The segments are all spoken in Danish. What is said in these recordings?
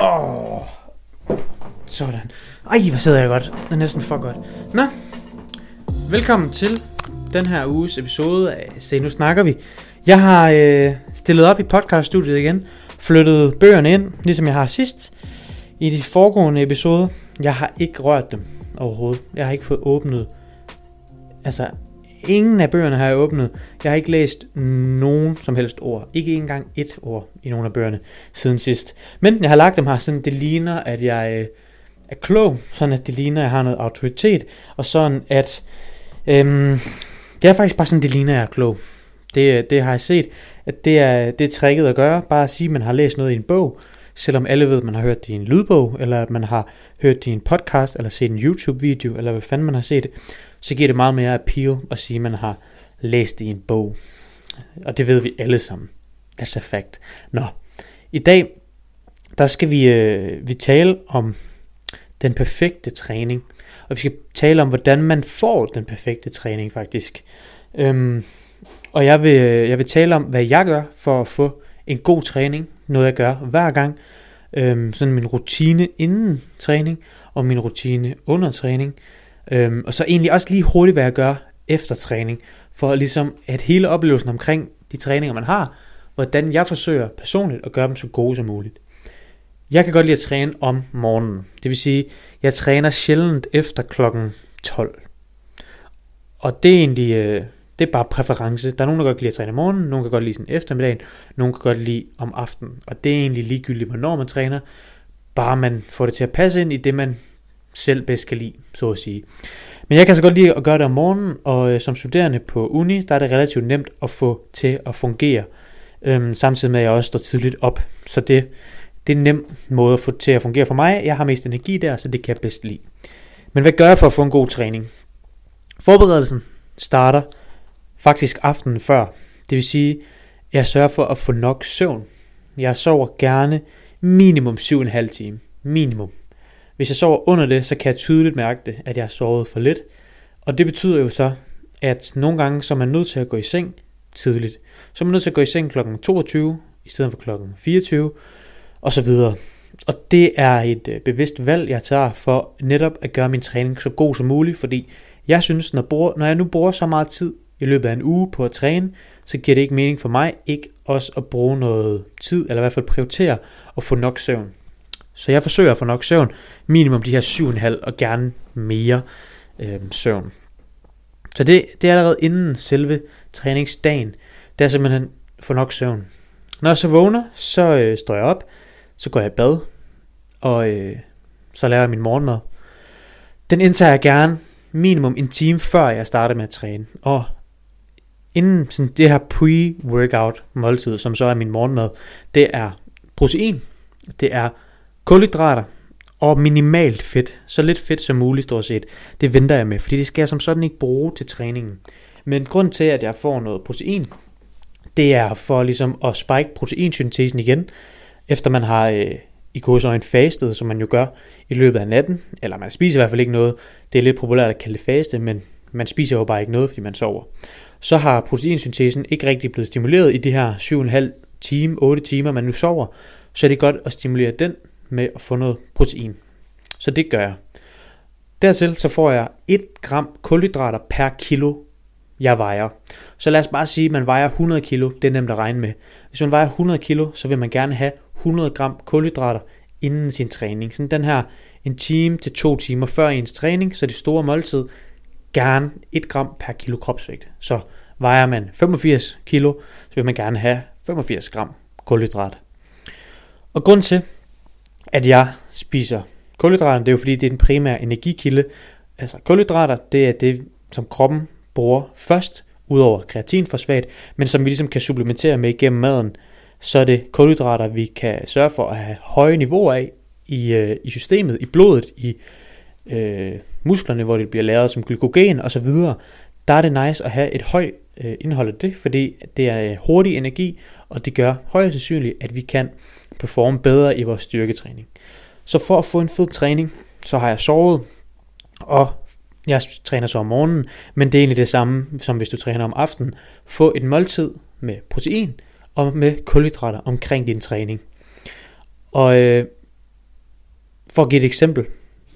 Åh. Oh. Sådan. Ej, hvor sidder jeg godt. Det er næsten for godt. Nå. Velkommen til den her uges episode af Se, nu snakker vi. Jeg har øh, stillet op i podcaststudiet igen. Flyttet bøgerne ind, ligesom jeg har sidst. I de foregående episoder. Jeg har ikke rørt dem overhovedet. Jeg har ikke fået åbnet. Altså, ingen af bøgerne har jeg åbnet. Jeg har ikke læst nogen som helst ord. Ikke engang et ord i nogen af bøgerne siden sidst. Men jeg har lagt dem her, sådan det ligner, at jeg øh, er klog. Sådan at det ligner, at jeg har noget autoritet. Og sådan at... Øhm, det er faktisk bare sådan, det ligner, at jeg er klog. Det, det har jeg set, at det er, det er tricket at gøre. Bare at sige, at man har læst noget i en bog, selvom alle ved, at man har hørt det i en lydbog, eller at man har hørt det i en podcast, eller set en YouTube-video, eller hvad fanden man har set, så giver det meget mere appeal at sige, at man har læst det i en bog. Og det ved vi alle sammen. That's a fact. Nå, i dag, der skal vi, øh, vi tale om den perfekte træning. Og vi skal tale om, hvordan man får den perfekte træning faktisk. Øhm, og jeg vil, øh, jeg vil tale om, hvad jeg gør for at få en god træning. Noget jeg gør hver gang. Øhm, sådan min rutine inden træning, og min rutine under træning. Øhm, og så egentlig også lige hurtigt, hvad jeg gør efter træning. For ligesom at hele oplevelsen omkring de træninger, man har, hvordan jeg forsøger personligt at gøre dem så gode som muligt. Jeg kan godt lide at træne om morgenen. Det vil sige, jeg træner sjældent efter klokken 12. Og det er egentlig, øh, det er bare præference. Der er nogen, der godt kan lide at træne om morgenen, nogen kan godt lide sådan eftermiddagen, nogen kan godt lide om aftenen. Og det er egentlig ligegyldigt, hvornår man træner, bare man får det til at passe ind i det, man selv bedst kan lide, så at sige. Men jeg kan så godt lide at gøre det om morgenen, og øh, som studerende på uni, der er det relativt nemt at få til at fungere, øhm, samtidig med at jeg også står tidligt op. Så det, det er en nem måde at få til at fungere for mig. Jeg har mest energi der, så det kan jeg bedst lide. Men hvad gør jeg for at få en god træning? Forberedelsen starter faktisk aftenen før. Det vil sige, jeg sørger for at få nok søvn. Jeg sover gerne minimum 7,5 time. Minimum. Hvis jeg sover under det, så kan jeg tydeligt mærke det, at jeg har sovet for lidt. Og det betyder jo så, at nogle gange så er man nødt til at gå i seng tidligt. Så er man nødt til at gå i seng kl. 22 i stedet for kl. 24 og så videre. Og det er et øh, bevidst valg, jeg tager for netop at gøre min træning så god som muligt, fordi jeg synes, når, bruger, når jeg nu bruger så meget tid i løbet af en uge på at træne, så giver det ikke mening for mig ikke også at bruge noget tid, eller i hvert fald prioritere at få nok søvn. Så jeg forsøger at få nok søvn, minimum de her 7,5 og gerne mere øh, søvn. Så det, det er allerede inden selve træningsdagen, der er simpelthen få nok søvn. Når jeg så vågner, så øh, står jeg op, så går jeg i bad, og øh, så laver jeg min morgenmad. Den indtager jeg gerne minimum en time før jeg starter med at træne. Og inden sådan det her pre-workout måltid, som så er min morgenmad, det er protein, det er kulhydrater og minimalt fedt. Så lidt fedt som muligt stort set. Det venter jeg med, fordi det skal jeg som sådan ikke bruge til træningen. Men grund til, at jeg får noget protein, det er for ligesom at spike proteinsyntesen igen, efter man har øh, i godsøjne fastet, som man jo gør i løbet af natten, eller man spiser i hvert fald ikke noget. Det er lidt populært at kalde det faste, men man spiser jo bare ikke noget, fordi man sover. Så har proteinsyntesen ikke rigtig blevet stimuleret i de her 7,5 time, 8 timer, man nu sover, så er det godt at stimulere den med at få noget protein. Så det gør jeg. Dertil så får jeg 1 gram kulhydrater per kilo, jeg vejer. Så lad os bare sige, at man vejer 100 kilo. Det er nemt at regne med. Hvis man vejer 100 kilo, så vil man gerne have 100 gram kulhydrater inden sin træning. Sådan den her en time til to timer før ens træning, så det store måltid, gerne 1 gram per kilo kropsvægt. Så vejer man 85 kilo, så vil man gerne have 85 gram kulhydrat. Og grund til, at jeg spiser kulhydrater, det er jo fordi, det er den primære energikilde. Altså kulhydrater, det er det, som kroppen bruger først, udover kreatinfosfat, men som vi ligesom kan supplementere med igennem maden, så er det kulhydrater, vi kan sørge for at have høje niveauer af i, øh, i systemet, i blodet, i øh, musklerne, hvor det bliver lavet som glykogen osv., der er det nice at have et højt øh, indhold af det, fordi det er øh, hurtig energi, og det gør højst sandsynligt, at vi kan performe bedre i vores styrketræning. Så for at få en fed træning, så har jeg sovet, og jeg træner så om morgenen, men det er egentlig det samme, som hvis du træner om aftenen. Få et måltid med protein og med kulhydrater omkring din træning. Og øh, for at give et eksempel,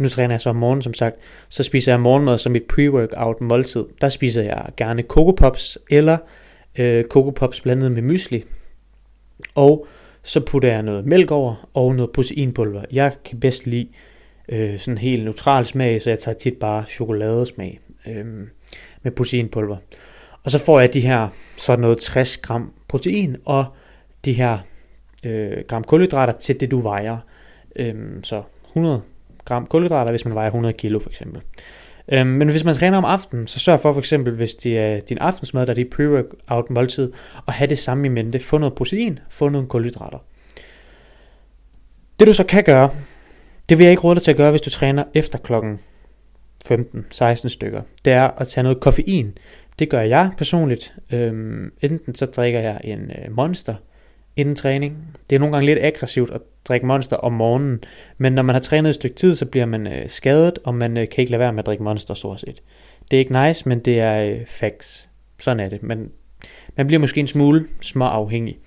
nu træner jeg så om morgenen som sagt, så spiser jeg morgenmad som et pre-workout måltid. Der spiser jeg gerne Coco Pops eller øh, Coco Pops blandet med mysli. Og så putter jeg noget mælk over og noget proteinpulver. Jeg kan bedst lide øh, sådan helt neutral smag, så jeg tager tit bare chokoladesmag øh, med proteinpulver. Og så får jeg de her sådan noget 60 gram protein og de her øh, gram kulhydrater til det du vejer. Øh, så 100 gram kulhydrater, hvis man vejer 100 kilo for eksempel. Øhm, men hvis man træner om aftenen, så sørg for for eksempel, hvis det er din aftensmad, der er dit pre-workout måltid, at have det samme i mente. Få noget protein, få nogle kulhydrater. Det du så kan gøre, det vil jeg ikke råde dig til at gøre, hvis du træner efter klokken 15-16 stykker. Det er at tage noget koffein. Det gør jeg personligt. Øhm, enten så drikker jeg en øh, monster, inden træning. Det er nogle gange lidt aggressivt at drikke monster om morgenen, men når man har trænet et stykke tid, så bliver man øh, skadet, og man øh, kan ikke lade være med at drikke monster stort set. Det er ikke nice, men det er øh, facts. Sådan er det. Men man bliver måske en smule små afhængig.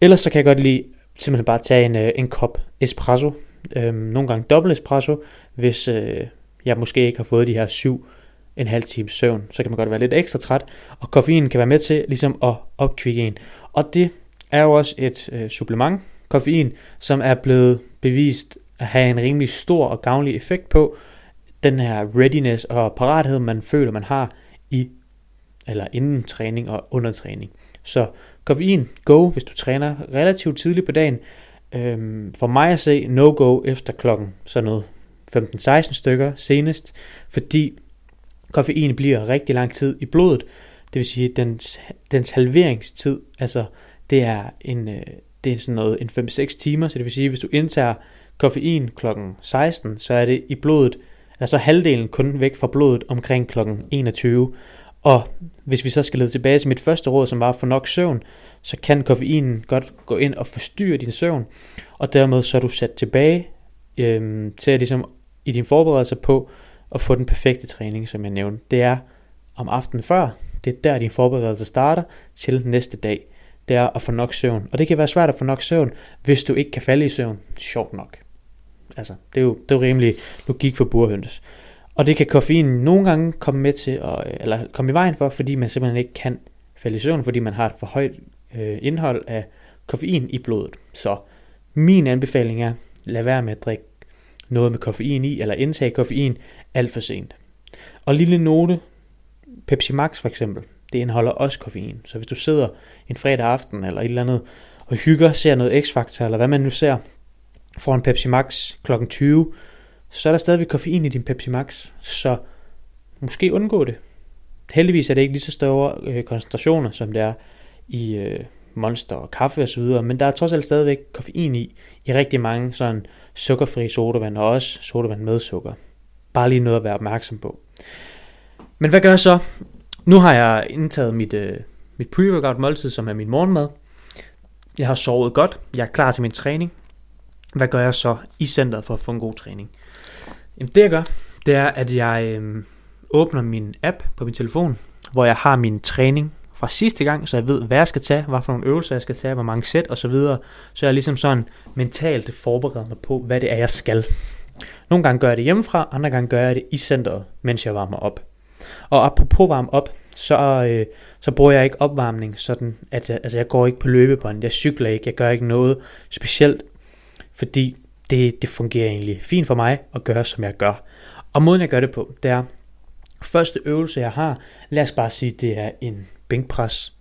Ellers så kan jeg godt lide simpelthen bare tage en, øh, en kop espresso. Øh, nogle gange dobbelt espresso, hvis øh, jeg måske ikke har fået de her syv en halv time søvn, så kan man godt være lidt ekstra træt, og koffein kan være med til ligesom at opkvikke en. Og det er jo også et øh, supplement, koffein, som er blevet bevist at have en rimelig stor og gavnlig effekt på den her readiness og parathed, man føler, man har i eller inden træning og under træning. Så koffein, go, hvis du træner relativt tidligt på dagen. Øhm, for mig at se, no-go efter klokken sådan noget 15-16 stykker senest, fordi koffein bliver rigtig lang tid i blodet. Det vil sige, dens, dens halveringstid, altså det er en, øh, det er sådan noget en 5-6 timer, så det vil sige, hvis du indtager koffein klokken 16, så er det i blodet, altså halvdelen kun væk fra blodet omkring klokken 21. Og hvis vi så skal lede tilbage til mit første råd, som var at få nok søvn, så kan koffeinen godt gå ind og forstyrre din søvn, og dermed så er du sat tilbage øhm, til at ligesom i din forberedelse på at få den perfekte træning, som jeg nævnte. Det er om aftenen før, det er der din forberedelse starter til næste dag det er at få nok søvn. Og det kan være svært at få nok søvn, hvis du ikke kan falde i søvn. Sjovt nok. Altså, det er jo, det er jo rimelig logik for burhøns. Og det kan koffein nogle gange komme med til, at, øh, eller komme i vejen for, fordi man simpelthen ikke kan falde i søvn, fordi man har et for højt øh, indhold af koffein i blodet. Så min anbefaling er, lad være med at drikke noget med koffein i, eller indtage koffein alt for sent. Og lille note, Pepsi Max for eksempel, det indeholder også koffein. Så hvis du sidder en fredag aften eller et eller andet og hygger, ser noget X-Factor eller hvad man nu ser, får en Pepsi Max kl. 20, så er der stadigvæk koffein i din Pepsi Max, så måske undgå det. Heldigvis er det ikke lige så store øh, koncentrationer, som det er i øh, Monster og kaffe osv., men der er trods alt stadigvæk koffein i, i rigtig mange sådan sukkerfri sodavand, og også sodavand med sukker. Bare lige noget at være opmærksom på. Men hvad gør jeg så? Nu har jeg indtaget mit, øh, mit pre-workout måltid, som er min morgenmad. Jeg har sovet godt. Jeg er klar til min træning. Hvad gør jeg så i centret for at få en god træning? Jamen det jeg gør, det er, at jeg øh, åbner min app på min telefon, hvor jeg har min træning fra sidste gang, så jeg ved, hvad jeg skal tage, hvad for nogle øvelser jeg skal tage, hvor mange sæt osv. Så, så jeg ligesom sådan mentalt forbereder mig på, hvad det er, jeg skal. Nogle gange gør jeg det hjemmefra, andre gange gør jeg det i centret, mens jeg varmer op. Og apropos varm op, så, øh, så bruger jeg ikke opvarmning, sådan at jeg, altså jeg går ikke på løbebånd, jeg cykler ikke, jeg gør ikke noget specielt, fordi det, det fungerer egentlig fint for mig at gøre, som jeg gør. Og måden jeg gør det på, det er, første øvelse jeg har, lad os bare sige, det er en bænkpres.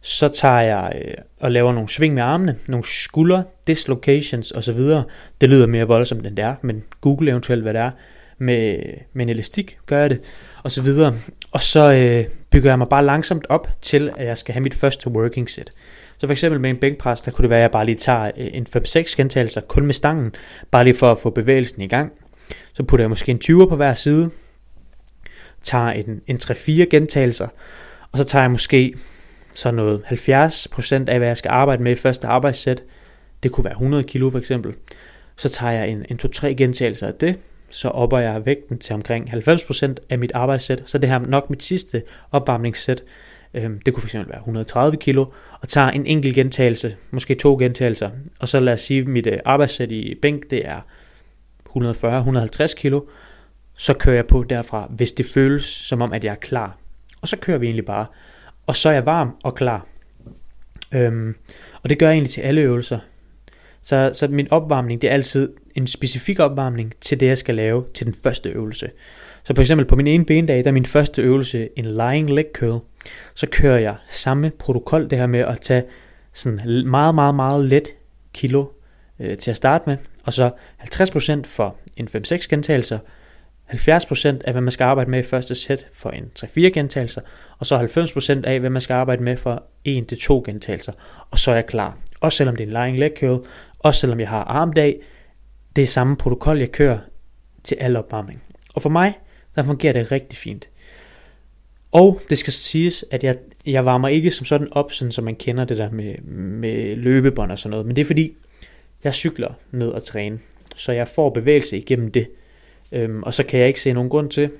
Så tager jeg øh, og laver nogle sving med armene, nogle skulder, dislocations osv. Det lyder mere voldsomt end det er, men google eventuelt hvad det er med, med en elastik, gør jeg det, og så videre. Og så øh, bygger jeg mig bare langsomt op til, at jeg skal have mit første working set. Så for eksempel med en bænkpres, der kunne det være, at jeg bare lige tager øh, en 5-6 gentagelser kun med stangen, bare lige for at få bevægelsen i gang. Så putter jeg måske en 20 på hver side, tager en, en 3-4 gentagelser, og så tager jeg måske så noget 70% af, hvad jeg skal arbejde med i første arbejdssæt. Det kunne være 100 kilo for eksempel. Så tager jeg en, en 2-3 gentagelser af det, så opper jeg vægten til omkring 90% af mit arbejdssæt, så det her nok mit sidste opvarmningssæt. Øhm, det kunne fx være 130 kilo, og tager en enkelt gentagelse, måske to gentagelser, og så lad os sige, at mit øh, arbejdssæt i bænk, det er 140-150 kilo, så kører jeg på derfra, hvis det føles som om, at jeg er klar. Og så kører vi egentlig bare. Og så er jeg varm og klar. Øhm, og det gør jeg egentlig til alle øvelser. Så, så min opvarmning, det er altid en specifik opvarmning til det, jeg skal lave til den første øvelse. Så for eksempel på min ene bendag, der er min første øvelse en lying leg curl. Så kører jeg samme protokol, det her med at tage sådan meget, meget, meget let kilo øh, til at starte med, og så 50% for en 5-6 gentagelser, 70% af, hvad man skal arbejde med i første sæt for en 3-4 gentagelser, og så 90% af, hvad man skal arbejde med for 1-2 gentagelser, og så er jeg klar. Også selvom det er en lying leg curl, også selvom jeg har armdag, det er samme protokol, jeg kører til al opvarmning. Og for mig, der fungerer det rigtig fint. Og det skal siges, at jeg, jeg varmer ikke som sådan op, sådan som man kender det der med, med løbebånd og sådan noget. Men det er fordi, jeg cykler ned og træne. Så jeg får bevægelse igennem det. Øhm, og så kan jeg ikke se nogen grund til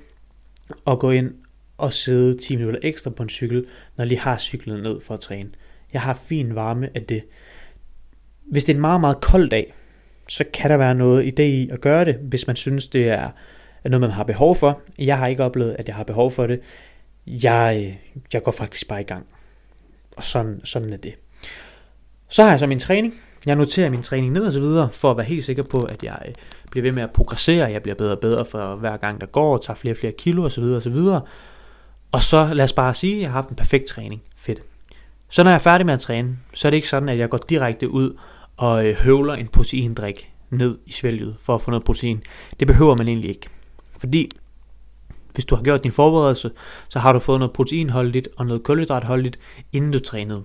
at gå ind og sidde 10 minutter ekstra på en cykel, når jeg lige har cyklet ned for at træne. Jeg har fin varme af det. Hvis det er en meget, meget kold dag, så kan der være noget idé i at gøre det, hvis man synes, det er noget, man har behov for. Jeg har ikke oplevet, at jeg har behov for det. Jeg, øh, jeg går faktisk bare i gang. Og sådan, sådan er det. Så har jeg så min træning. Jeg noterer min træning ned og så videre, for at være helt sikker på, at jeg øh, bliver ved med at progressere. Jeg bliver bedre og bedre for hver gang, der går, og tager flere og flere kilo og så videre og så videre. Og så lad os bare sige, at jeg har haft en perfekt træning. Fedt. Så når jeg er færdig med at træne, så er det ikke sådan, at jeg går direkte ud og øh, høvler en proteindrik ned i svælget for at få noget protein. Det behøver man egentlig ikke. Fordi hvis du har gjort din forberedelse, så har du fået noget proteinholdigt og noget kulhydratholdigt, inden du trænede.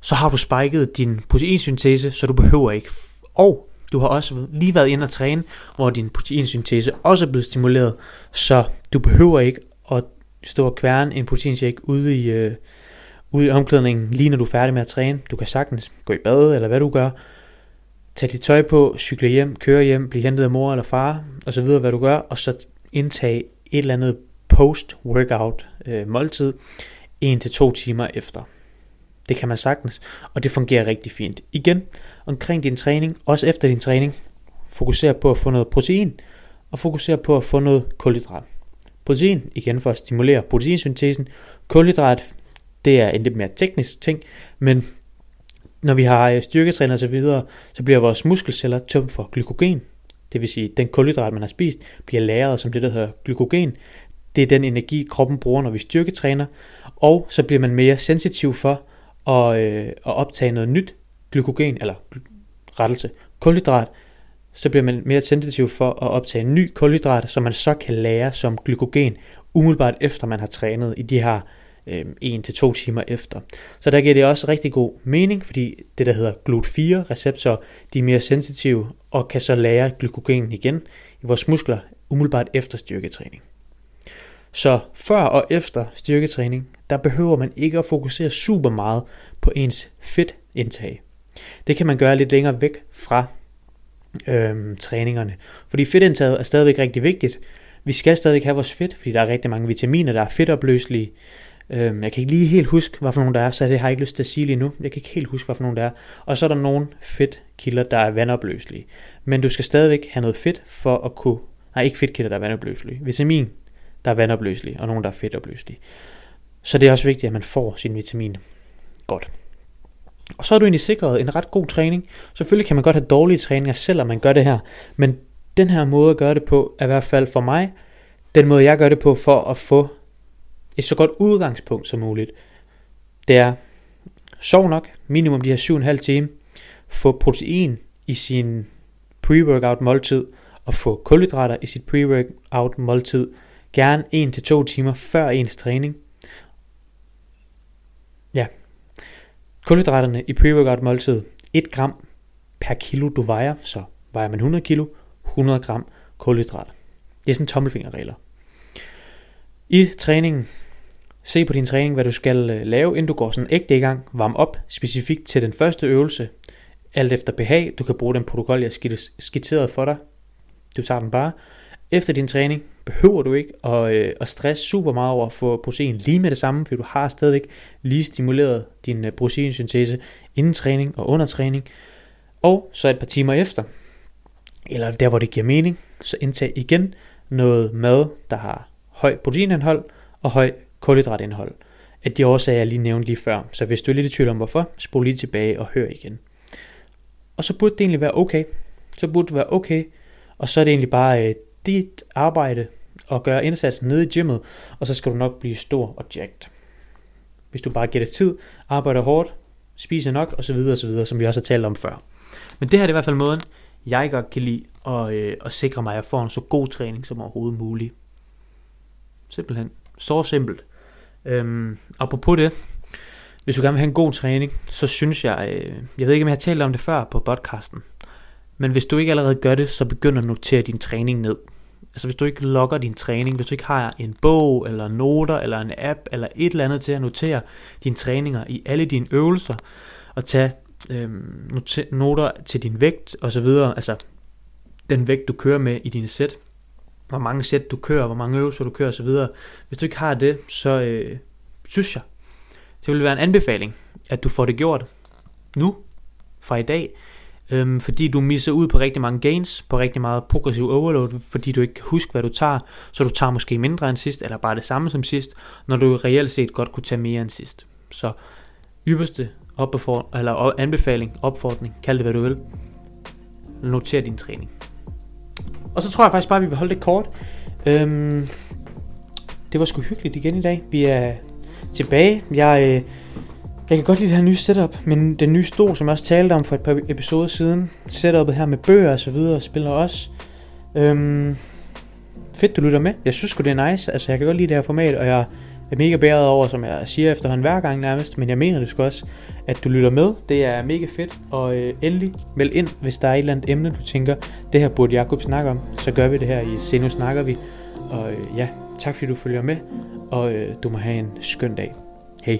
Så har du spiket din proteinsyntese, så du behøver ikke. Og du har også lige været inde og træne, hvor din proteinsyntese også er blevet stimuleret, så du behøver ikke at stå og kværne en proteinshake ude i, øh, ud i omklædningen, lige når du er færdig med at træne. Du kan sagtens gå i bad, eller hvad du gør. Tag dit tøj på, cykle hjem, køre hjem, blive hentet af mor eller far, og så videre, hvad du gør, og så indtage et eller andet post-workout øh, måltid, en til to timer efter. Det kan man sagtens, og det fungerer rigtig fint. Igen, omkring din træning, også efter din træning, fokuser på at få noget protein, og fokuser på at få noget kulhydrat. Protein, igen for at stimulere proteinsyntesen. Kulhydrat, det er en lidt mere teknisk ting, men når vi har øh, styrketræner og så videre, så bliver vores muskelceller tømt for glykogen. Det vil sige, at den kulhydrat, man har spist, bliver lagret som det, der hedder glykogen. Det er den energi, kroppen bruger, når vi styrketræner. Og så bliver man mere sensitiv for at, øh, at optage noget nyt glykogen, eller rettelse, kulhydrat, så bliver man mere sensitiv for at optage en ny kulhydrat, som man så kan lære som glykogen, umiddelbart efter man har trænet i de her øh, 1-2 timer efter. Så der giver det også rigtig god mening, fordi det der hedder GLUT4 receptorer, de er mere sensitive og kan så lære glykogen igen i vores muskler umiddelbart efter styrketræning. Så før og efter styrketræning, der behøver man ikke at fokusere super meget på ens fedtindtag. Det kan man gøre lidt længere væk fra øhm, træningerne. Fordi fedtindtaget er stadigvæk rigtig vigtigt. Vi skal stadig have vores fedt, fordi der er rigtig mange vitaminer, der er fedtopløselige. Øhm, jeg kan ikke lige helt huske, hvad for nogen der er, så det har jeg ikke lyst til at sige lige nu. Jeg kan ikke helt huske, hvad for nogen der er. Og så er der nogle fedtkilder, der er vandopløselige. Men du skal stadigvæk have noget fedt for at kunne... Nej, ikke fedtkilder, der er vandopløselige. Vitamin, der er vandopløselige, og nogle, der er fedtopløselige. Så det er også vigtigt, at man får sin vitamin godt. Og så er du egentlig sikret en ret god træning. Selvfølgelig kan man godt have dårlige træninger, selvom man gør det her. Men den her måde at gøre det på, er i hvert fald for mig, den måde jeg gør det på, for at få et så godt udgangspunkt som muligt, det er, sov nok, minimum de her 7,5 timer, få protein i sin pre-workout måltid, og få kulhydrater i sit pre-workout måltid, gerne 1-2 timer før ens træning. Ja, kulhydraterne i pre-workout måltid, 1 gram per kilo du vejer, så vejer man 100 kilo, 100 gram kulhydrater. Det er sådan tommelfingerregler. I træningen, Se på din træning, hvad du skal øh, lave, inden du går sådan ægte i gang. Varm op specifikt til den første øvelse, alt efter behag. Du kan bruge den protokol, jeg skitserede for dig. Du tager den bare. Efter din træning behøver du ikke at, øh, at stresse super meget over at få protein lige med det samme, for du har stadigvæk lige stimuleret din øh, proteinsyntese inden træning og under træning. Og så et par timer efter, eller der hvor det giver mening, så indtag igen noget mad, der har høj proteinindhold og høj kulhydratindhold. At de årsager, jeg lige nævnte lige før. Så hvis du er lidt i tvivl om hvorfor, spol lige tilbage og hør igen. Og så burde det egentlig være okay. Så burde det være okay. Og så er det egentlig bare øh, dit arbejde at gøre indsatsen nede i gymmet, og så skal du nok blive stor og jacked. Hvis du bare giver det tid, arbejder hårdt, spiser nok, og så videre, og så videre, som vi også har talt om før. Men det her er i hvert fald måden, jeg godt kan lide at, øh, at sikre mig, at jeg får en så god træning som overhovedet muligt. Simpelthen. Så simpelt. Øhm, apropos det, hvis du gerne vil have en god træning, så synes jeg, øh, jeg ved ikke om jeg har talt om det før på podcasten, men hvis du ikke allerede gør det, så begynd at notere din træning ned. Altså hvis du ikke logger din træning, hvis du ikke har en bog, eller noter, eller en app, eller et eller andet til at notere dine træninger i alle dine øvelser, og tage øhm, noter til din vægt og så videre, altså den vægt du kører med i dine sæt, hvor mange sæt du kører, hvor mange øvelser du kører og så videre. Hvis du ikke har det, så øh, synes jeg, det vil være en anbefaling, at du får det gjort nu, fra i dag, øhm, fordi du misser ud på rigtig mange gains, på rigtig meget progressiv overload, fordi du ikke kan huske, hvad du tager, så du tager måske mindre end sidst, eller bare det samme som sidst, når du reelt set godt kunne tage mere end sidst. Så ypperste opbefor, eller anbefaling, opfordring, kald det hvad du vil, noter din træning. Og så tror jeg faktisk bare, at vi vil holde det kort. Øhm, det var sgu hyggeligt igen i dag. Vi er tilbage. Jeg, øh, jeg kan godt lide det her nye setup, men den nye stol, som jeg også talte om for et par episoder siden. Setupet her med bøger og så videre, spiller også. Øhm, fedt, du lytter med. Jeg synes sgu, det er nice. Altså, jeg kan godt lide det her format, og jeg er mega bæret over, som jeg siger efterhånden hver gang nærmest, men jeg mener det sgu også, at du lytter med. Det er mega fedt, og øh, endelig meld ind, hvis der er et eller andet emne, du tænker, det her burde Jakob snakke om, så gør vi det her i Se Nu Snakker Vi. Og øh, ja, tak fordi du følger med, og øh, du må have en skøn dag. Hej.